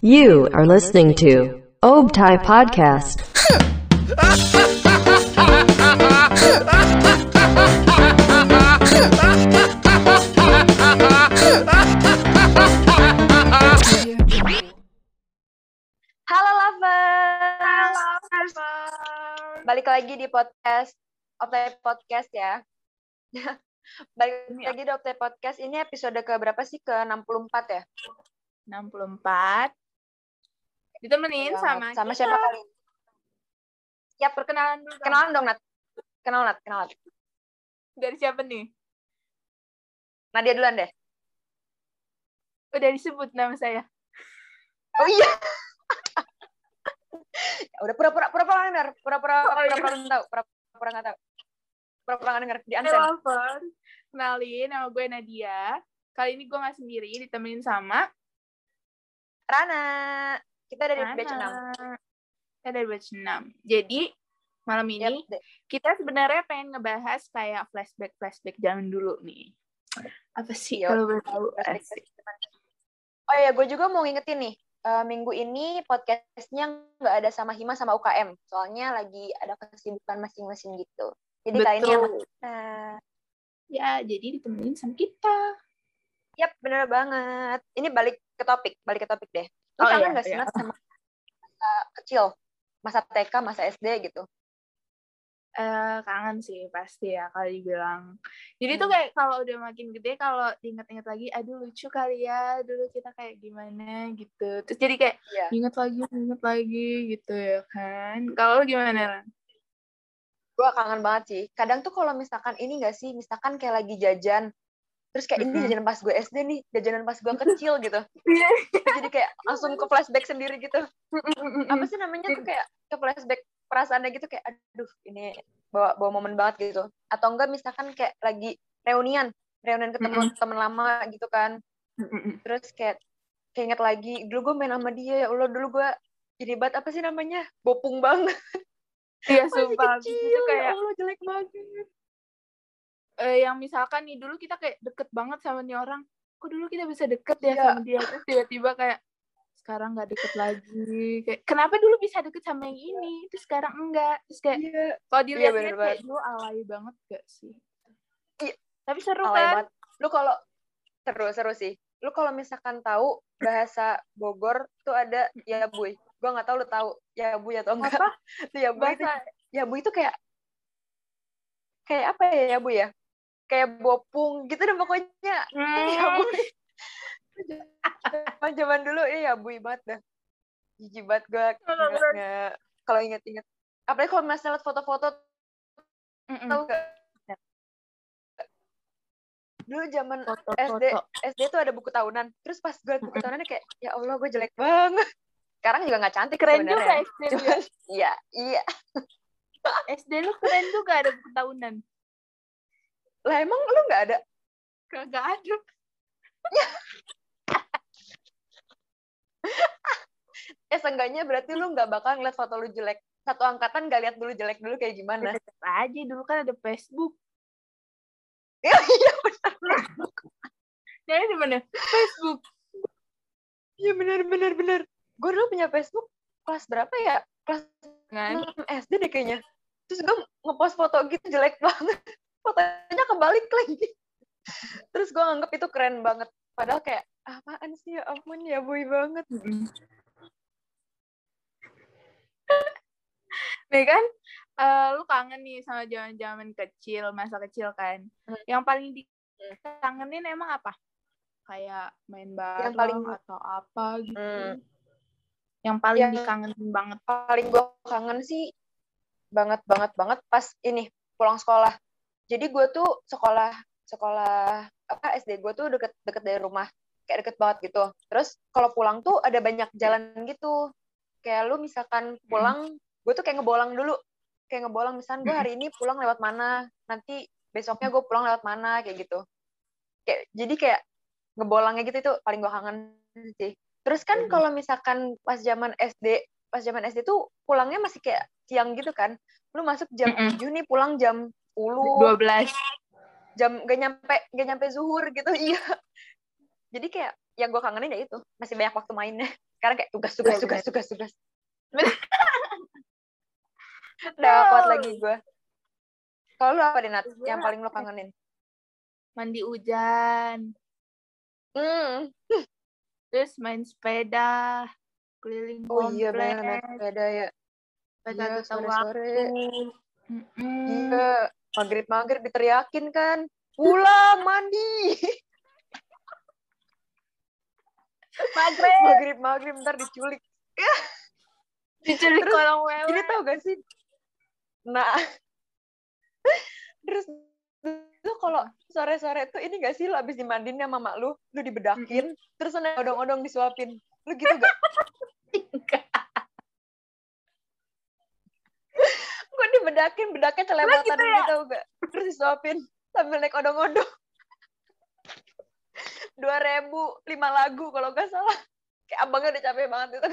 You are listening to Obtai Podcast. Halo lovers. Balik lagi di podcast Optai Podcast ya. Balik lagi Optai Podcast. Ini episode ke berapa sih? Ke 64 ya? 64. Ditemenin Ya, sama sama kita. siapa kali? Ya, Perkenalan dulu. kenalan dong, Nat. Kenal, Nat. Kenalan. Dari siapa nih? Nadia duluan deh. Udah disebut nama saya. Oh iya. Ya udah pura-pura pura-pura. Pura-pura Oh, iya. pura-pura tahu. Pura-pura nggak tahu. Nggak denger. Di unsend. lovers. Kenalin, nama gue Nadia. Kali ini gue nggak sendiri, ditemenin sama Rana. Kita dari Nana. batch 6. Kita dari batch 6. Jadi, malam ini deh. kita sebenarnya pengen ngebahas kayak flashback-flashback zaman dulu nih. Apa sih Yo, kalau boleh tahu? Oh iya, gue juga mau ngingetin nih. eh, minggu ini podcastnya nggak ada sama Hima sama UKM. Soalnya lagi ada kesibukan masing-masing gitu. Jadi kali ini yang Betul. Nah, Ya, jadi ditemenin sama kita. yap, bener banget. Ini balik ke topik, balik ke topik deh. Lu Oh, kangen iya, nggak sih iya. Sama masa kecil? Masa TK, masa SD gitu? eh kangen sih pasti ya kalau dibilang. Jadi tuh Hmm. kayak kalau udah makin gede kalau diinget-inget lagi, aduh lucu kali ya dulu kita kayak gimana gitu. Terus jadi kayak Iya. inget lagi, inget lagi gitu ya kan. Kalau gimana Ran? Gue kangen banget sih. Kadang tuh kalau misalkan ini nggak sih, misalkan kayak lagi jajan, terus kayak ini jajanan pas gue SD nih, jajanan pas gue kecil gitu. Iya. Jadi kayak langsung ke flashback sendiri gitu. apa sih namanya tuh kayak ke flashback perasaannya gitu kayak aduh ini bawa bawa momen banget gitu atau enggak misalkan kayak lagi reunian reunian ketemu teman lama gitu kan terus kayak keinget lagi dulu gue main sama dia ya Allah dulu gue ini banget apa sih namanya bopung banget Iya sumpah. kecil Itu ya kayak Allah jelek banget eh, yang misalkan nih dulu kita kayak deket banget sama nih orang. Kok dulu kita bisa deket ya Iya. sama dia terus tiba-tiba kayak sekarang nggak deket lagi. Kayak kenapa dulu bisa deket sama yang ini, terus sekarang enggak. Terus kayak iya Kalau Iya, dilihat bener kayak dulu alay banget gak sih? Iya. Tapi seru alay kan? banget lu kalau seru seru sih lu kalau misalkan tahu bahasa Bogor tuh ada ya buy gue nggak tahu lu tahu ya buy atau enggak? Apa? Ya buy itu ya bu itu kayak kayak apa ya ya bu ya? Kayak bopung gitu deh pokoknya. Ya bu zaman zaman dulu iya ya bu banget dah. Jijik banget gue nggak? Kalau inget-inget apalagi kalau masih lihat foto-foto tahu gak dulu zaman SD Foto-foto. SD tuh ada buku tahunan. Terus pas gue buku tahunannya kayak ya Allah gue jelek banget sekarang juga nggak cantik Keren juga sebenarnya SD ya. Cuman, iya iya SD lu keren juga ada buku tahunan. lah emang lu nggak ada Kagak ada. eh seenggaknya berarti lu nggak bakal ngeliat foto lu jelek satu angkatan gak lihat dulu jelek dulu kayak gimana Tetep aja dulu kan ada Facebook. iya benar Jadi di mana? Facebook. iya benar benar benar gue dulu punya Facebook kelas berapa ya kelas? 6 SD deh kayaknya terus gue ngepost foto gitu jelek banget fotonya kebalik lagi terus gue nganggep itu keren banget padahal kayak apaan sih ya ampun ya boy banget. Nih kan, eh, lu kangen nih sama zaman-zaman kecil, masa kecil kan. Hmm. Yang paling dikangenin emang apa? Kayak main bareng paling- atau apa gitu. Hmm. Yang paling Yang- dikangenin banget. paling gue kangen sih banget banget banget pas ini pulang sekolah. Jadi gue tuh sekolah sekolah apa SD gue tuh deket deket dari rumah. Kayak deket banget gitu. Terus kalau pulang tuh ada banyak jalan gitu. Kayak lu misalkan pulang gue tuh kayak ngebolang dulu. Kayak ngebolang misalkan gue hari ini pulang lewat mana? Nanti besoknya gue pulang lewat mana? Kayak gitu. Kayak jadi kayak ngebolangnya gitu itu paling gue kangen sih terus kan Hmm. kalau misalkan pas zaman SD pas zaman SD tuh pulangnya masih kayak siang gitu kan lu masuk jam Mm-mm. 7 nih pulang jam 10 12. jam gak nyampe gak nyampe zuhur gitu iya jadi kayak yang gue kangenin ya itu masih banyak waktu mainnya sekarang kayak tugas tugas Iya, tugas tugas tugas Bener. udah kuat lagi gue kalau lu apa deh Nat Gua- yang paling lo kangenin Mandi hujan, hmm. terus main sepeda, keliling oh iya komplek, naik sepeda ya pada Iya, tahu sore-sore. waktu. Mm-mm. iya maghrib maghrib diteriakin kan pulang mandi Maghrib, maghrib maghrib ntar diculik diculik Terus, kolong wewe. ini tau gak sih nah terus lu kalau sore-sore tuh ini gak sih lu abis dimandiin sama mak lu? Lu dibedakin terus lu naik odong-odong disuapin. Lu gitu gak Enggak. gue dibedakin? Bedaknya celematan gitu gitu, ya? tau gak terus disuapin sambil naik odong-odong. Dua ribu lima lagu kalau gak salah. Kayak abangnya udah capek banget itu.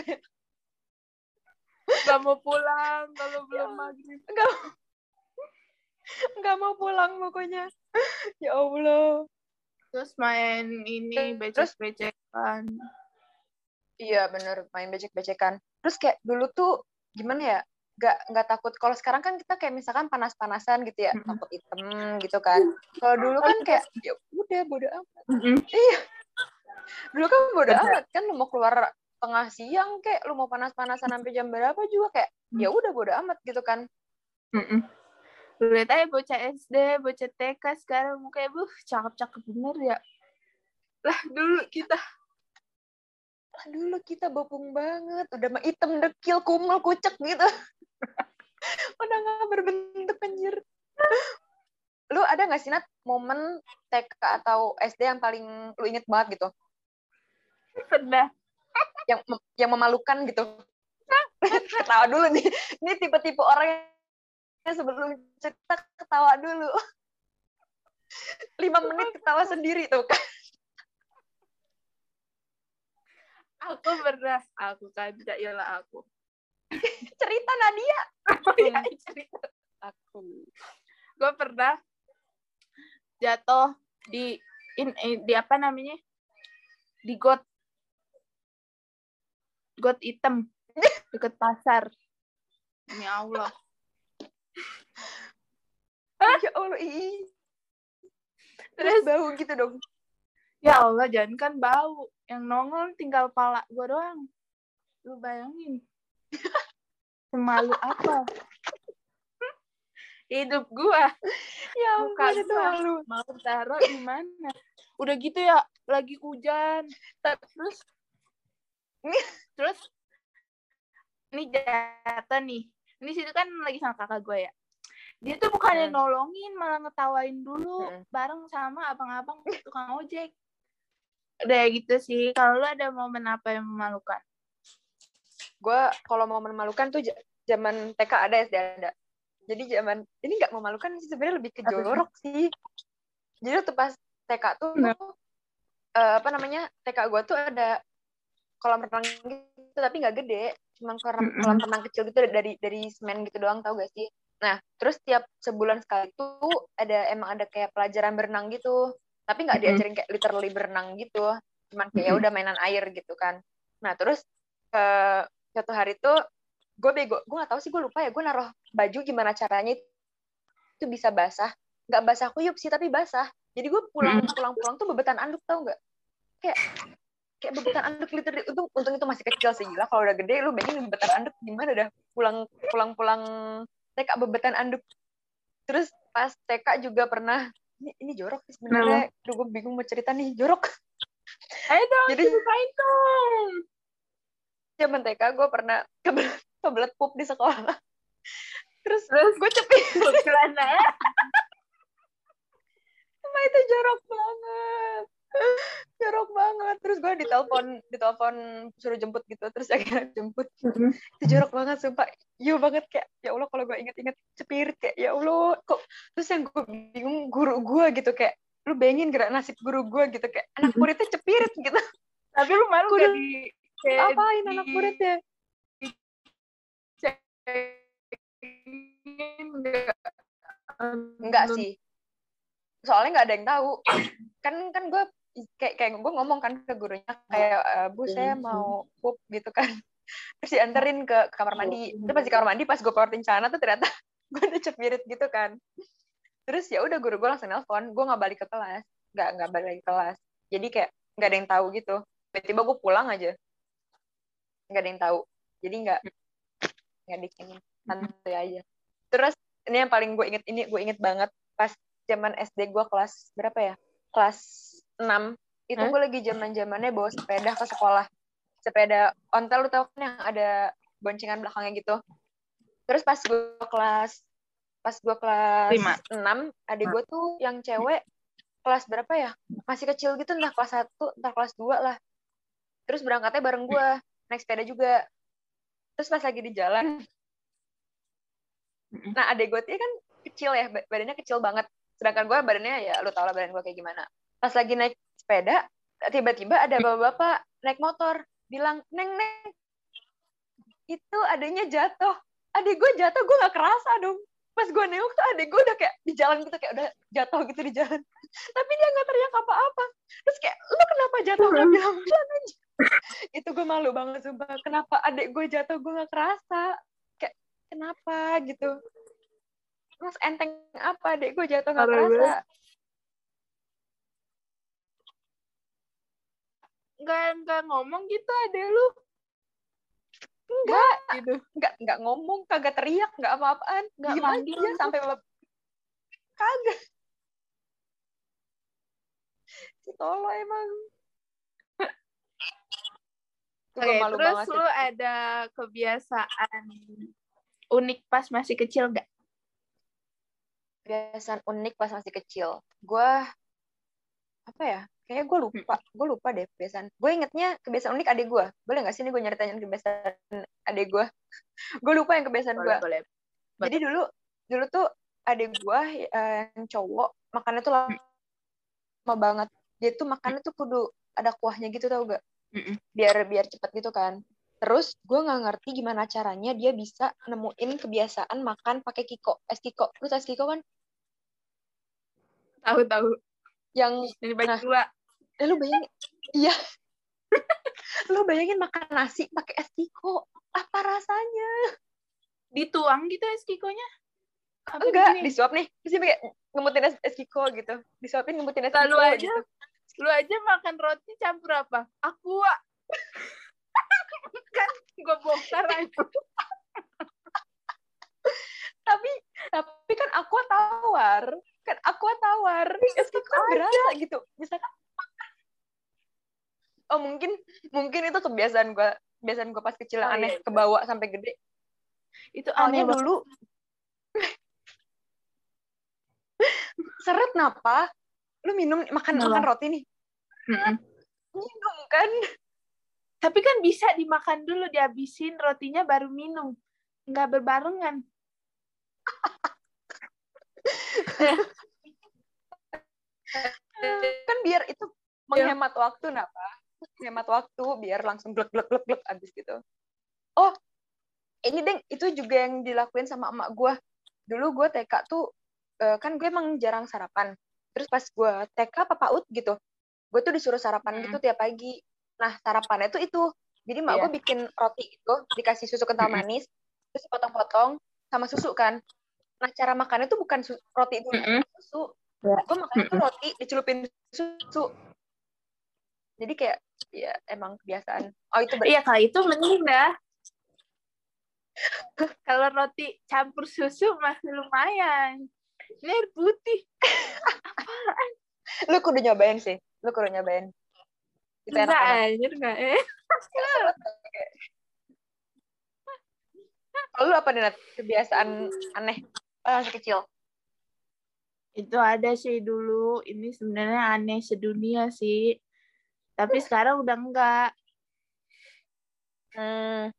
Gak mau pulang kalau belum Ya. maghrib. nggak nggak mau pulang pokoknya ya allah Terus main ini becek-becekan. Iya bener main becek-becekan. Terus kayak dulu tuh gimana ya? Gak nggak takut. Kalau sekarang kan kita kayak misalkan panas-panasan gitu ya, Mm-mm. takut hitam gitu kan. Kalau dulu kan kayak ya udah bodo amat. Dulu kan bodo amat kan lu mau keluar tengah siang kayak lu mau panas-panasan sampai jam berapa juga kayak ya udah bodo amat gitu kan. Mm-mm. Lu lihat aja bocah SD, bocah TK sekarang mukanya buh cakep-cakep bener ya. Lah dulu kita Lah, dulu kita bopung banget, udah mah hitam dekil kumel kucek gitu. udah nggak berbentuk anjir. Lu ada nggak sih Nat momen TK atau SD yang paling lu inget banget gitu? pernah yang yang memalukan gitu. ketawa dulu nih. Ini tipe-tipe orang yang sebelum cerita ketawa dulu. Lima menit ketawa sendiri tuh kan. aku pernah aku kan tidak ialah aku. Cerita Nadia. Oh iya cerita. Aku. Gue pernah jatuh di in, eh, di apa namanya? Di got got hitam deket pasar. Demi Allah. Ya Allah, ih. Terus bau gitu dong. Ya Allah, jangan kan bau. Yang nongol tinggal pala gue doang. Lu bayangin. Semalu apa? Hidup gua. Ya ampun, itu malu. Mau taruh di mana? Udah gitu ya, lagi hujan. Terus terus ini jatuh nih. Ini situ kan lagi sama kakak gue ya. Dia tuh bukannya Hmm. nolongin, malah ngetawain dulu Hmm. bareng sama abang-abang tukang ojek. Udah gitu sih. Kalau lu ada momen apa yang memalukan? gue kalau mau memalukan tuh zaman TK ada SD ada jadi zaman ini nggak memalukan sih sebenarnya lebih ke jorok sih jadi waktu pas TK tuh Nah. eh, apa namanya TK gue tuh ada kolam renang gitu tapi nggak gede cuma kolam renang kecil gitu dari dari semen gitu doang tau gak sih nah terus tiap sebulan sekali tuh ada emang ada kayak pelajaran berenang gitu. Tapi nggak diajarin kayak literally berenang gitu. Cuman kayak ya udah mainan air gitu kan. Nah terus eh suatu hari tuh gue bego gue nggak tahu sih gue lupa ya gue naruh baju gimana caranya itu bisa basah. Nggak basah kuyup sih tapi basah. Jadi gue pulang pulang pulang tuh bebetan anduk tau nggak? Kayak kayak bebetan anduk literally. Untung untung itu masih kecil sih gila. Kalau udah gede lu bayangin bebetan anduk gimana dah pulang pulang pulang TK bebetan anduk. Terus pas TK juga pernah ini, ini jorok sih sebenarnya. Duh, gue bingung mau cerita nih jorok. Ayo dong, Jadi- ceritain dong. zaman TK gue pernah kebelet, kebelet pup di sekolah. Terus Terus? gue cepet. Celana ya? Itu jorok banget jorok banget. Terus gue ditelepon ditelepon suruh jemput gitu terus akhirnya jemput. Itu jorok banget sumpah. Iya banget kayak ya Allah kalau gue inget-inget cepirit kayak ya Allah kok terus yang gue bingung guru gue gitu kayak lu bayangin gerak nasib guru gue gitu kayak anak Mhm. muridnya cepirit gitu. Tapi lu malu gak di kayak apain di- anak muridnya? Enggak. enggak sih. Soalnya nggak ada yang tahu. Kan kan gue kayak kayak gue ngomong kan ke gurunya kayak "Eh, bu saya mau pup gitu kan. Terus dianterin ke kamar mandi. terus pas di kamar mandi pas gue keluarin celana tuh ternyata gue udah cepirit gitu kan. Terus ya udah guru gue langsung nelpon gue nggak balik ke kelas. Nggak nggak balik lagi ke kelas. Jadi kayak nggak ada yang tahu gitu. Tiba-tiba gue pulang aja. Nggak ada yang tahu. Jadi nggak nggak dikinin. Santai aja. Terus ini yang paling gue inget ini gue inget banget pas zaman SD gue kelas berapa ya? Kelas 6 itu Hah? gue lagi zaman zamannya bawa sepeda ke sekolah. Sepeda ontel lu tau kan yang ada boncengan belakangnya gitu. Terus pas gue kelas pas gue kelas Lima. 6 adik gue tuh yang cewek kelas berapa ya? Masih kecil gitu entah kelas 1 entah kelas 2 lah. Terus berangkatnya bareng gue naik sepeda juga. Terus pas lagi di jalan nah adik gue tuh kan kecil ya ba- badannya kecil banget. Sedangkan gue badannya ya lu tau lah badan gue kayak gimana pas lagi naik sepeda tiba-tiba ada bapak-bapak naik motor bilang neng neng. Itu adanya jatuh. Adik gue jatuh gue nggak kerasa dong. Pas gue nengok tuh adik gue udah kayak di jalan gitu kayak udah jatuh gitu di jalan. Tapi dia nggak teriak apa-apa. Terus kayak lu kenapa jatuh? Nggak bilang bilang aja itu gue malu banget sumpah. Kenapa adik gue jatuh gue nggak kerasa? Kayak kenapa? Gitu. Mas enteng apa? Adik gue jatuh nggak kerasa nggak nggak ngomong gitu ada lu. Enggak gitu. Nggak nggak ngomong kagak teriak nggak apa-apaan Nggak diem manggil aja gitu. sampai kagak. Si tolo emang. Itu Oke, malu terus lu ada kebiasaan unik pas masih kecil nggak? kebiasaan unik pas masih kecil. Gue apa ya kayaknya gue lupa gue lupa deh kebiasaan. Gue ingetnya kebiasaan unik adik gue boleh nggak sih ini gue nyeritain kebiasaan adik gue gue lupa yang kebiasaan gue jadi dulu dulu tuh adik gue yang cowok makannya tuh lama banget. Dia tuh makannya tuh kudu ada kuahnya gitu tau gak? Biar biar cepet gitu kan. Terus gue nggak ngerti gimana caranya dia bisa nemuin kebiasaan makan pakai kiko. Es kiko. Lu tau es kiko kan? Tahu tahu. yang Ini bagi Nah. dua. Eh, lu bayangin iya lu bayangin makan nasi pakai es kiko apa rasanya Dituang gitu es kikonya? Apa enggak gini? disuap nih terus dia pakai ngemutin es, es kiko gitu disuapin ngemutin es Lalu kiko aja. gitu Lu aja makan roti campur apa? Aqua. kan gue bongkar aja. tapi tapi kan aku tawar kan aku tawar es kiko kan berasa gitu misalkan oh mungkin mungkin itu kebiasaan gue kebiasaan gue pas kecil yang Oh, aneh iya, iya. kebawa sampai gede Itu aneh soalnya dulu seret napa lu minum makan Kenapa? makan roti nih Mm-mm. minum kan Tapi kan bisa dimakan dulu, dihabisin rotinya baru minum. Nggak berbarengan. kan biar itu menghemat waktu napa menghemat waktu biar langsung glek glek glek glek abis gitu oh ini deng itu juga yang dilakuin sama emak gue dulu gue TK tuh eh, kan gue emang jarang sarapan terus pas gue TK apa PAUD gitu gue tuh disuruh sarapan Hmm. gitu tiap pagi nah sarapannya tuh itu jadi emak Iya. gue bikin roti itu dikasih susu kental Mm-mm. manis terus potong-potong sama susu kan nah cara makannya tuh bukan su- roti itu Mm-mm. susu Iya. gue makannya tuh roti dicelupin susu jadi kayak ya emang kebiasaan oh itu Iya, kalau itu mending dah. kalau roti campur susu masih lumayan. Ini air putih. lu kudu nyobain sih lu kudu nyobain itu enak anjir enggak eh. kalau lu apa nih kebiasaan aneh pas masih kecil Itu ada sih dulu. Ini sebenarnya aneh sedunia sih. Tapi sekarang udah enggak. hmm,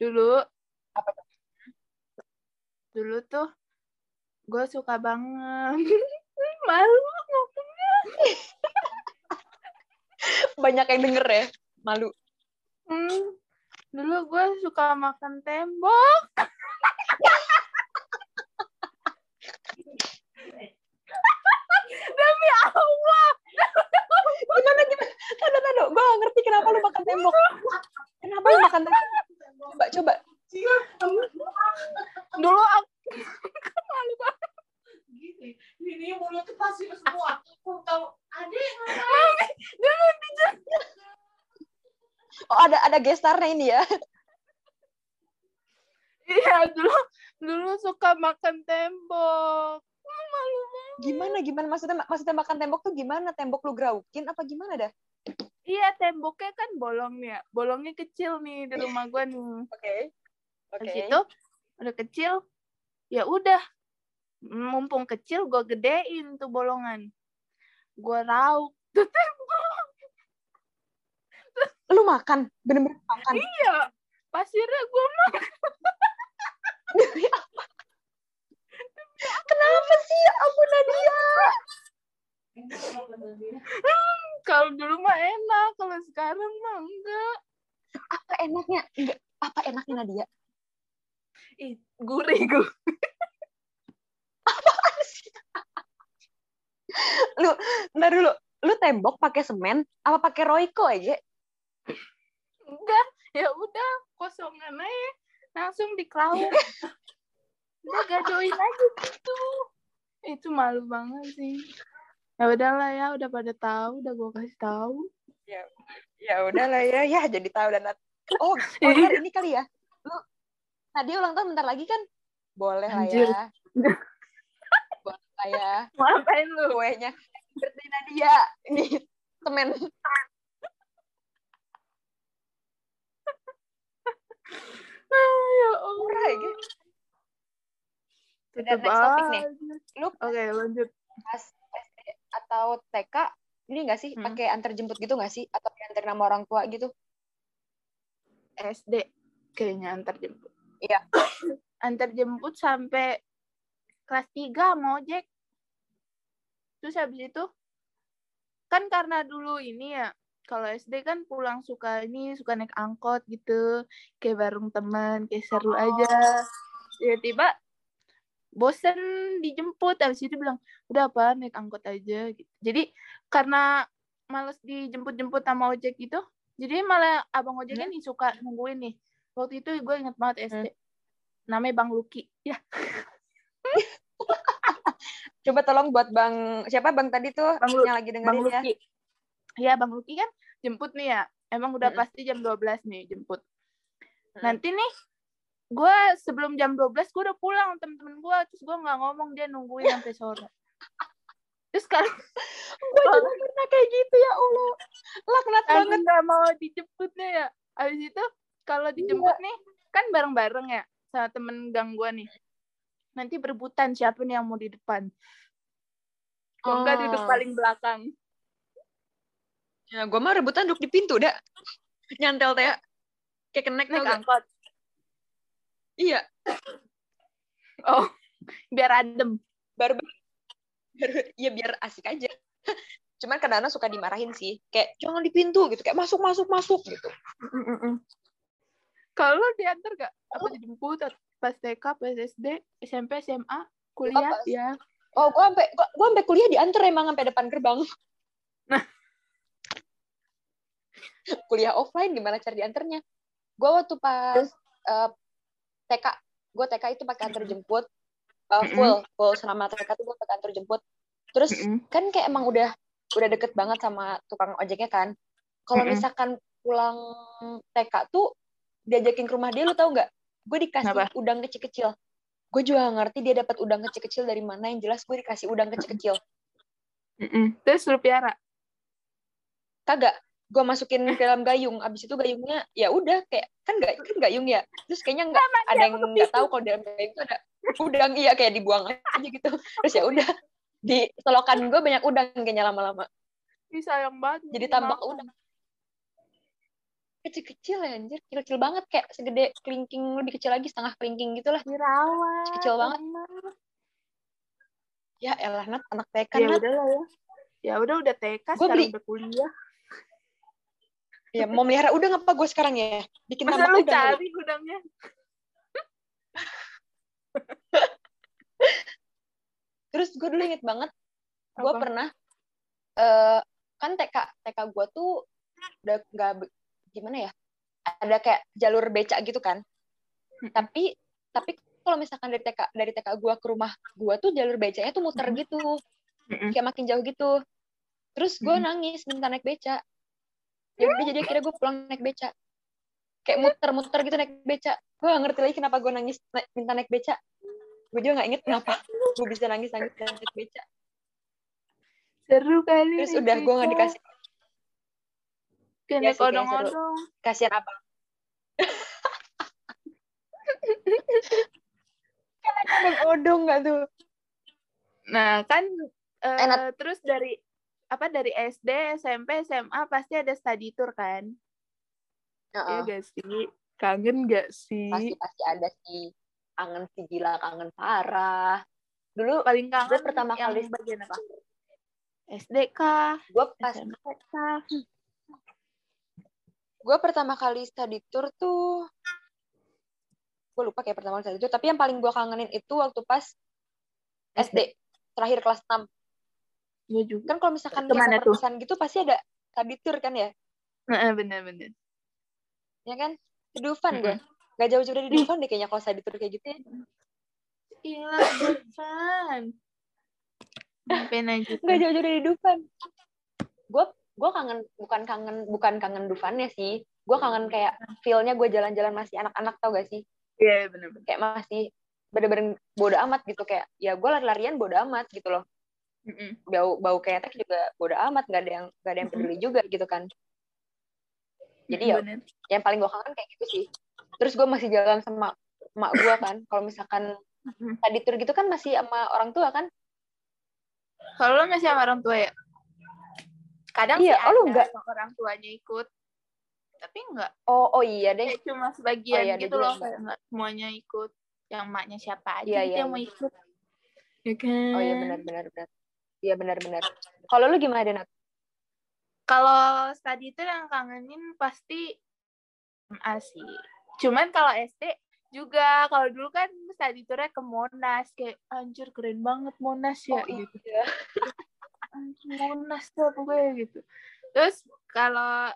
Dulu Apa Dulu tuh gue suka banget. Malu ngomongnya. banyak yang denger ya malu Hmm. Dulu gue suka makan tembok. Demi Allah. Gak ngerti kenapa lu makan tembok. Kenapa lu makan tembok? Coba, coba. Dulu aku malu banget. Gini, ini mulut pasti semua. Aku tahu. Adik, Dulu dijat. Oh, ada ada gestarnya ini ya. Iya, dulu dulu suka makan tembok. Gimana gimana maksudnya maksudnya makan tembok tuh gimana? Tembok lu graukin apa gimana dah? Iya, temboknya kan bolong ya. Bolongnya kecil nih di rumah gua nih. Oke. Oke. Habis itu udah kecil, ya udah. Mumpung kecil, gue gedein tuh bolongan. Gue rauk tuh tembok. Lu makan, bener-bener makan. Iya, pasirnya gue makan. Kenapa sih? Ya ampun Nadia. Kalau dulu mah enak, kalau sekarang mah enggak. Apa enaknya? Enggak, apa enaknya Nadia? Ih, gurih gue. Lu, ntar dulu. Lu tembok pakai semen apa pakai Royco aja? Enggak, ya udah kosongan aja. Langsung dikrauk. udah gadoin aja gitu. Itu malu banget sih. Ya udahlah ya, udah pada tahu, udah gue kasih tahu. Ya udahlah ya, ya jadi tahu dan Oh, oh ntar ini kali ya. Lu Nadia ulang tahun bentar lagi kan? Boleh lah Anjir. ya. Boleh lah ya. Ngapain lu? Kuenya. Birthday Nadia. Ini semen. ya Allah. Dan next topic nih. Lu Oke, lanjut. pas SD atau TK ini nggak sih Hmm. pakai antar jemput gitu nggak sih atau antar nama orang tua gitu SD kayaknya antar jemput. Iya. antar jemput sampai kelas 3 mau ojek. Terus habis itu kan karena dulu ini ya kalau SD kan pulang suka ini suka naik angkot gitu kayak bareng teman kayak seru Oh. aja tiba-tiba bosen dijemput habis itu bilang udah apa naik angkot aja gitu. Jadi karena males dijemput-jemput sama ojek gitu jadi malah abang ojeknya nih suka nungguin nih. Waktu itu gue inget banget SD namanya bang Luki ya coba tolong buat bang siapa bang tadi tuh Bang Lu- yang lagi bang dengerin ya? Luki ya bang Luki kan jemput nih ya. Emang udah Mm-mm. pasti jam 12 nih jemput. Mm. nanti nih gue sebelum jam 12 gue udah pulang temen-temen gue terus gue nggak ngomong dia nungguin sampai sore. Terus sekarang gue juga pernah kayak gitu ya allah. Laknat banget? nggak mau dijemputnya ya. Abis itu kalau dijemput nih kan bareng-bareng ya sama temen gang gue nih. Nanti berebutan siapa nih yang mau di depan. Kalau nggak duduk Oh. paling belakang. Ya gue mah rebutan duduk di pintu dah nyantel teh kayak kenek naik angkot iya. Oh biar adem. Baru baru ya biar asik aja. Cuman kadang-kadang suka dimarahin sih. Kayak jangan di pintu gitu. Kayak masuk masuk masuk gitu. Kalau diantar gak apa dijemput pas TK pas SD SMP SMA kuliah? Pas. ya. Oh gue sampai gua, gua sampai kuliah diantar emang sampai depan gerbang. Nah. kuliah offline gimana cara diantarnya? Gue waktu pas eh, TK gue TK itu pakai antar jemput eh, full full selama TK tuh gue pakai antar jemput. Terus kan kayak emang udah udah deket banget sama tukang ojeknya kan. Kalau misalkan pulang TK tuh diajakin ke rumah dia lu tau nggak? Gue dikasih udang kecil-kecil. Gue juga nggak ngerti dia dapat udang kecil-kecil dari mana yang jelas gue dikasih udang kecil-kecil. Mm-mm. terus lu piara? Kagak gue masukin ke dalam gayung abis itu gayungnya ya udah kayak kan gak kan gayung ya? Terus kayaknya nggak ada yang nggak tahu kalau dalam gayung itu ada udang iya kayak dibuang aja gitu. Terus ya udah di selokan gue banyak udang kayaknya lama-lama. Ih, sayang banget Jadi tambah udang. kecil-kecil ya anjir kecil-kecil banget kayak segede kelingking lebih kecil lagi setengah kelingking gitu lah. Dirawat Kecil banget. enak. ya elah nat anak TK ya nat. udah lah ya. Ya udah udah TK sekarang beli- udah kuliah ya mau melihara udang apa gue sekarang ya? Bikin masa tambak lu udang cari udangnya terus gue dulu inget banget gue pernah eh kan TK TK gue tuh udah nggak be- gimana ya? Ada kayak jalur becak gitu kan? Tapi tapi kalau misalkan dari TK dari TK gua ke rumah gua tuh jalur becaknya tuh muter Mm-mm. gitu. Mm-mm. kayak makin jauh gitu. Terus Mm-mm. nangis minta naik beca ya udah jadi akhirnya gua pulang naik beca kayak muter-muter gitu naik beca gua gak ngerti lagi kenapa gua nangis na- minta naik beca gue juga nggak inget kenapa gue bisa nangis nangis naik beca Seru kali. terus udah gue nggak beca. dikasih kayak seru. odong-odong. kasihan abang kan abang odong nggak tuh Nah, kan Enak. terus dari apa dari SD, SMP, SMA pasti ada study tour kan? Iya Heeh. gak sih? Kangen gak sih? pasti pasti ada sih kangen sih gila kangen parah dulu Paling kangen Gue pertama yang kali- bagian apa? SD kah? gue pas SMP kah? gue pertama kali study tour tuh gue lupa kayak pertama kali study tour tapi yang paling gue kangenin itu waktu pas SD terakhir kelas 6 Gue juga. kan kalau misalkan Ke mana tuh? gitu pasti ada study tour kan ya? Heeh, bener-bener. ya kan? Di Dufan gue gak? Jauh-jauh dari Dufan deh kayaknya kalau study tour kayak gitu ya. Gila, Dufan. Ngapain aja nggak jauh-jauh dari Dufan. Gue gue kangen bukan kangen bukan kangen Dufannya sih. Gue kangen kayak feelnya gue jalan-jalan masih anak-anak tau gak sih? Iya, bener-bener. kayak masih bener-bener bodo amat gitu. Kayak ya gue lari-larian bodo amat gitu loh Mm-mm. bau bau ketek juga bodo amat nggak ada yang nggak ada yang peduli juga gitu kan jadi ya Bener. yang paling gue kangen kayak gitu sih terus gue masih jalan sama emak gue kan kalau misalkan Mm-mm. tadi tour gitu kan masih sama orang tua kan Kalau lo masih sama orang tua ya? Kadang Iya, sih oh, ada enggak? orang tuanya ikut. Tapi enggak. oh oh iya deh Kayak cuma sebagian Oh, iya, gitu loh. enggak semuanya ikut. Yang maknya siapa aja Iya, gitu iya, yang mau iya. ikut. Ya kan? oh iya benar benar benar iya benar benar kalau lu gimana Denat Kalau study itu yang kangenin pasti SMA sih. Cuman kalau SD juga kalau dulu kan study tournya ke Monas kayak anjir keren banget Monas ya Oh, gitu. iya. Monas tuh pokoknya gitu. Terus kalau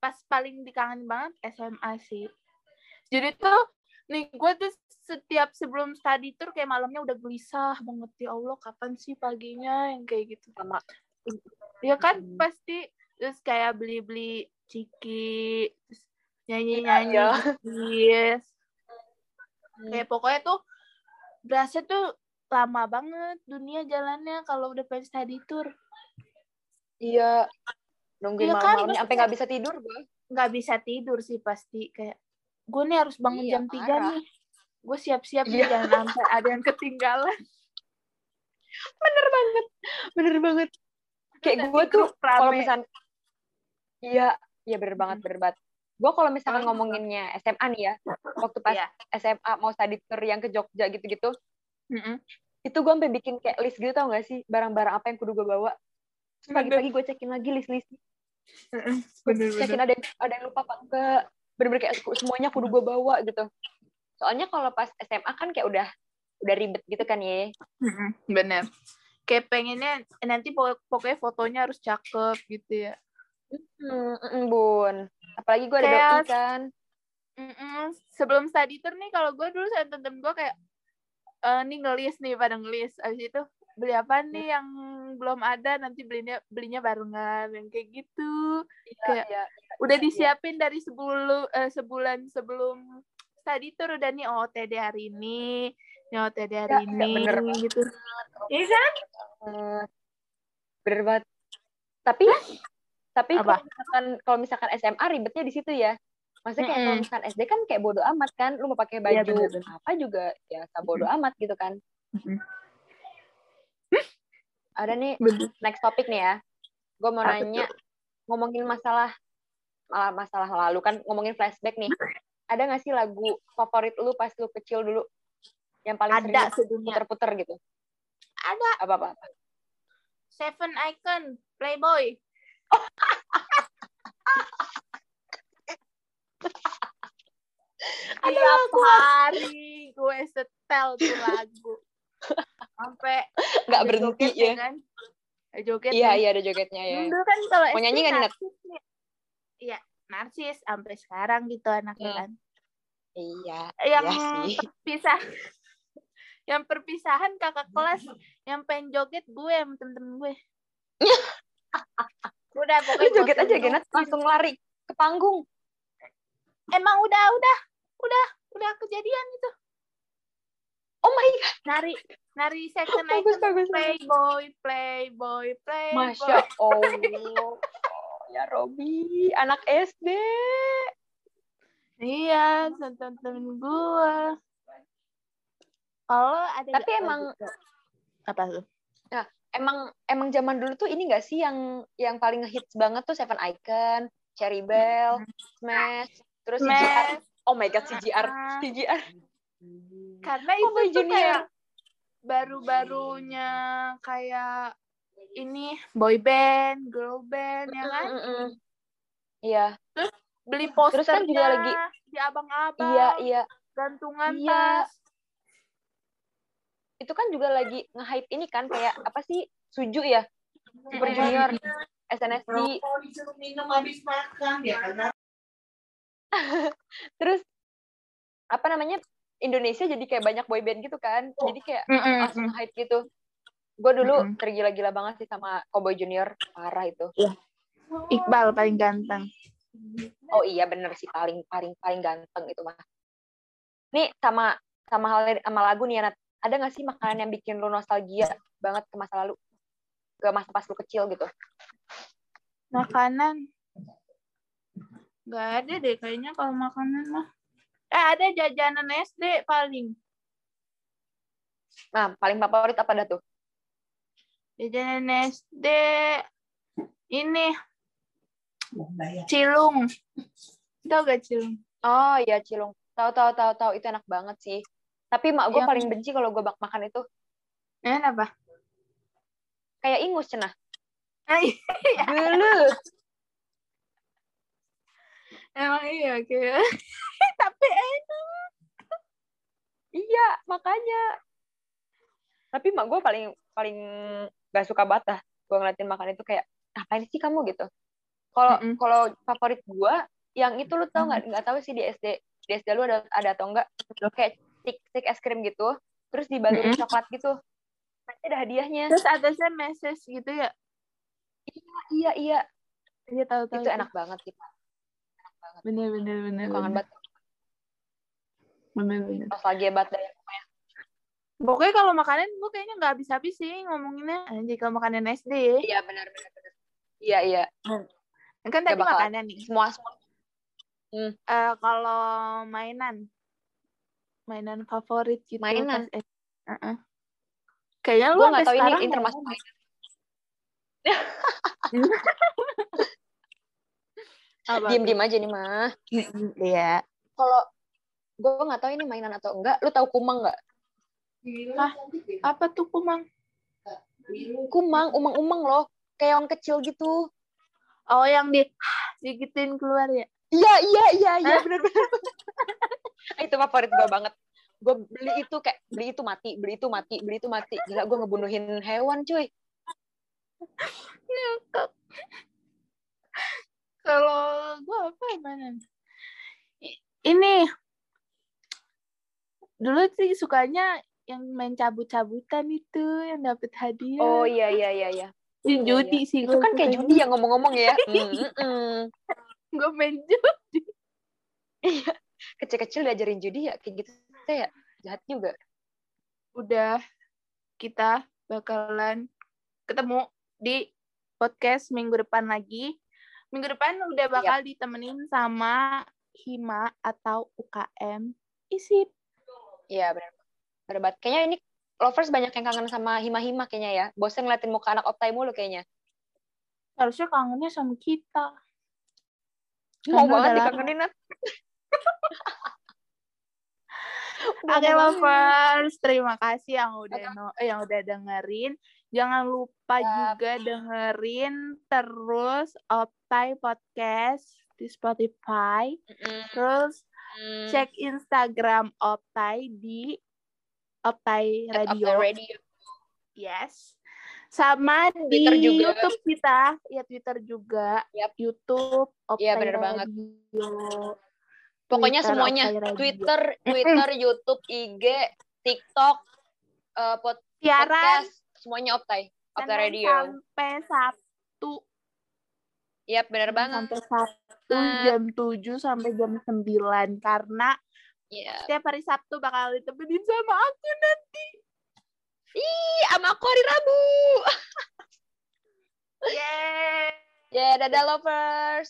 pas paling dikangen banget SMA sih. Jadi tuh nih gue tuh setiap sebelum study tour kayak malamnya udah gelisah banget ya Allah kapan sih paginya yang kayak gitu. sama Ya kan Hmm. pasti terus kayak beli-beli ciki, terus nyanyi-nyanyi Iya, yes. Hmm. Kayak pokoknya tuh berasa tuh lama banget dunia jalannya kalau udah pengen study tour. iya nungguin Iya kan, malam-malamnya sampai maksudnya- nggak bisa tidur gue Nggak bisa tidur sih pasti kayak gue nih harus bangun Iya, jam 3 parah. nih. Gue siap-siap Iya. jangan sampai ada yang ketinggalan. bener banget bener banget kayak gue tuh kalau misal iya iya bener banget bener banget gue kalau misalkan ngomonginnya SMA nih ya waktu pas Iya. SMA mau study tour yang ke Jogja gitu-gitu Mm-mm. itu gue sampai bikin kayak list gitu tau gak sih barang-barang apa yang kudu gue bawa pagi-pagi gue cekin lagi list-list Bener-bener. cekin ada yang ada yang lupa apa enggak bener-bener kayak semuanya kudu gue bawa gitu soalnya kalau pas SMA kan kayak udah udah ribet gitu kan ya Bener. Kayak pengennya nanti pokok- pokoknya fotonya harus cakep gitu ya. hmm, mm, bun apalagi gue ada Kayak- doi kan Mm-mm. Sebelum study tour nih, kalau gue dulu sama temen gue kayak, eh nih ngelis nih, pada ngelis. Abis itu, beli apa nih yang belum ada, nanti belinya belinya barengan. Yang kayak gitu. Iya, Kayak iya, Udah iya. disiapin dari sebelum, eh, sebulan sebelum study tour, udah nih OOTD hari ini, nih OOTD hari Iya, iya, ini, bener banget. gitu. Iya kan? Eh, bener banget tapi tapi Apa? kalau misalkan kalau misalkan SMA ribetnya di situ ya maksudnya kayak kalau Mm-mm. misalkan SD kan kayak bodo amat kan lu mau pakai Iya, baju bener-bener. apa juga ya bodo amat gitu kan. Ada nih Bener. next topik nih ya gue mau nanya ngomongin masalah malah masalah lalu kan ngomongin flashback nih ada nggak sih lagu favorit lu pas lu kecil dulu yang paling sering Ada sedunia. puter-puter gitu Ada. apa apa, apa? Seven Icon, Playboy. Tiap hari gue setel tuh lagu. Sampai nggak berhenti jogetnya ya kan. Ada Joget iya iya ada jogetnya ya Dulu kan kalau Mau nyanyi nggak nih, Nat? aktif nih. ya narsis sampai sekarang gitu anaknya Hmm. kan. Iya, Yang iya sih. terpisah yang perpisahan kakak kelas yang pengen joget gue sama temen-temen gue. udah Lu pokoknya joget aja tuh. Genat langsung lari ke panggung. Emang udah udah udah udah kejadian itu. Oh my god, Nari nari second bagus item bagus. bagus. playboy playboy playboy. Masya Allah. Ya Robi, anak SD. Iya, sama temen gue. Kalau ada Tapi emang- apa tuh? Emang emang zaman dulu tuh ini gak sih yang yang paling hits banget tuh Seven Icon, Cherry Bell, Smash, terus CGR. Smash. Oh my god, CGR. Ah. CGR. Karena Oh, itu tuh Junior. kayak baru-barunya kayak ini boy band, girl band ya kan? Mm-mm. Iya, Beli Terus kan posternya juga lagi- di abang-abang, iya, iya. gantungan Iya. tas. Itu kan juga lagi nge-hype ini kan kayak apa sih? Suju ya? Super. Junior, SNSD. Disuruh minum habis makan ya karena Terus apa namanya? Indonesia jadi kayak banyak boy band gitu kan. Jadi kayak Mm-mm. langsung hype gitu. Gue dulu Mm-mm. tergila-gila banget sih sama Cowboy Junior, parah itu. Iqbal paling ganteng. Oh iya bener sih paling paling paling ganteng itu mah. Nih sama sama hal sama lagu nih Nat. Ada nggak sih makanan yang bikin lu nostalgia banget ke masa lalu? Ke masa pas lu kecil gitu. Makanan nggak ada deh kayaknya kalau makanan mah. Eh ada jajanan SD paling. Nah, paling favorit apa dah tuh? Jajanan SD ini cilung. Tahu gak cilung? Oh iya Cilung. Tahu tahu tahu tahu itu enak banget sih. Tapi mak gue Yang- paling benci kalau gue makan itu Eh, apa? kayak ingus cenah. Eh, Gelut. Emang iya kayak tapi enak. Iya, makanya. Tapi mak gue paling paling gak suka dah. Gue ngeliatin makan itu kayak, ngapain sih kamu gitu. Kalau Mm-mm. kalau favorit gue, yang itu lu tau nggak? Nggak tahu sih di SD di SD lu ada ada atau enggak? Kayak stick stick es krim gitu, terus dibalurin Mm-mm. coklat gitu. Nanti ada hadiahnya. Terus atasnya message gitu ya? Iya iya, Iya tahu tahu. itu enak banget sih. Pak. Bener bener bener. Kangen banget. Bener bener. Nostalgia banget dah. Pokoknya kalau makanan gue kayaknya nggak habis-habis sih ngomonginnya. Anjir kalau makanan SD ya. Iya benar benar benar. Iya iya. Kan Nggak tadi bakal- makanan nih. Semua semua. Eh, kalau mainan. Mainan favorit gitu. Mainan? pas SD. Heeh. Kayaknya lu sampai nggak tahu ini termasuk mainan. mainan. Apa Diem tuh? diem aja nih mah. Iya. Kalau gue nggak tahu ini mainan atau enggak. Lu tahu kumang nggak? Hah? Apa tuh kumang? Kumang, umang-umang loh. Kayak yang kecil gitu. Oh yang di digituin keluar ya? Iya, iya, iya, iya, bener-bener. itu favorit gue banget. Gue beli itu kayak, beli itu mati, beli itu mati, beli itu mati. Gila, gue ngebunuhin hewan, cuy. Kalau gue apa mainan? I- Ini dulu sih sukanya yang main cabut-cabutan itu yang dapet hadiah. Oh iya, iya, iya, iya. Ini iya, judi sih Itu kan kayak judi ya ngomong-ngomong ya. Gue main judi. Kecil-kecil diajarin judi ya, kayak gitu. Saya jahat juga. Udah kita bakalan ketemu di podcast minggu depan lagi. Minggu depan udah bakal ditemenin sama Hima atau UKM ISIP. Iya. Bener banget. Kayaknya ini lovers banyak yang kangen sama Hima-Hima kayaknya ya. Bosen ngeliatin muka anak optai mulu kayaknya. Harusnya kangennya sama kita. Mau Karena banget dikangenin, Oke banget. lovers, terima kasih yang udah no- eh, yang udah dengerin. Jangan lupa Siap. juga dengerin terus Optai Podcast di Spotify. Mm-mm. Terus Mm. cek Instagram Optai di Optai Radio. Optai Radio. Yes. Sama di Twitter juga. YouTube kita, ya Twitter juga, Yap. YouTube, Optai Iya, bener banget. Pokoknya Twitter, semuanya. Twitter, Twitter, YouTube, IG, TikTok, eh, pod- Siaran podcast, semuanya Optai. Optai Radio. sampai Sabtu. Bener Senin banget. Sampai Sabtu jam 7 sampai jam 9 karena Iya. setiap hari Sabtu bakal ditemenin sama aku nanti. Ih, sama aku hari Rabu. Yeay. Ya, dadah lovers.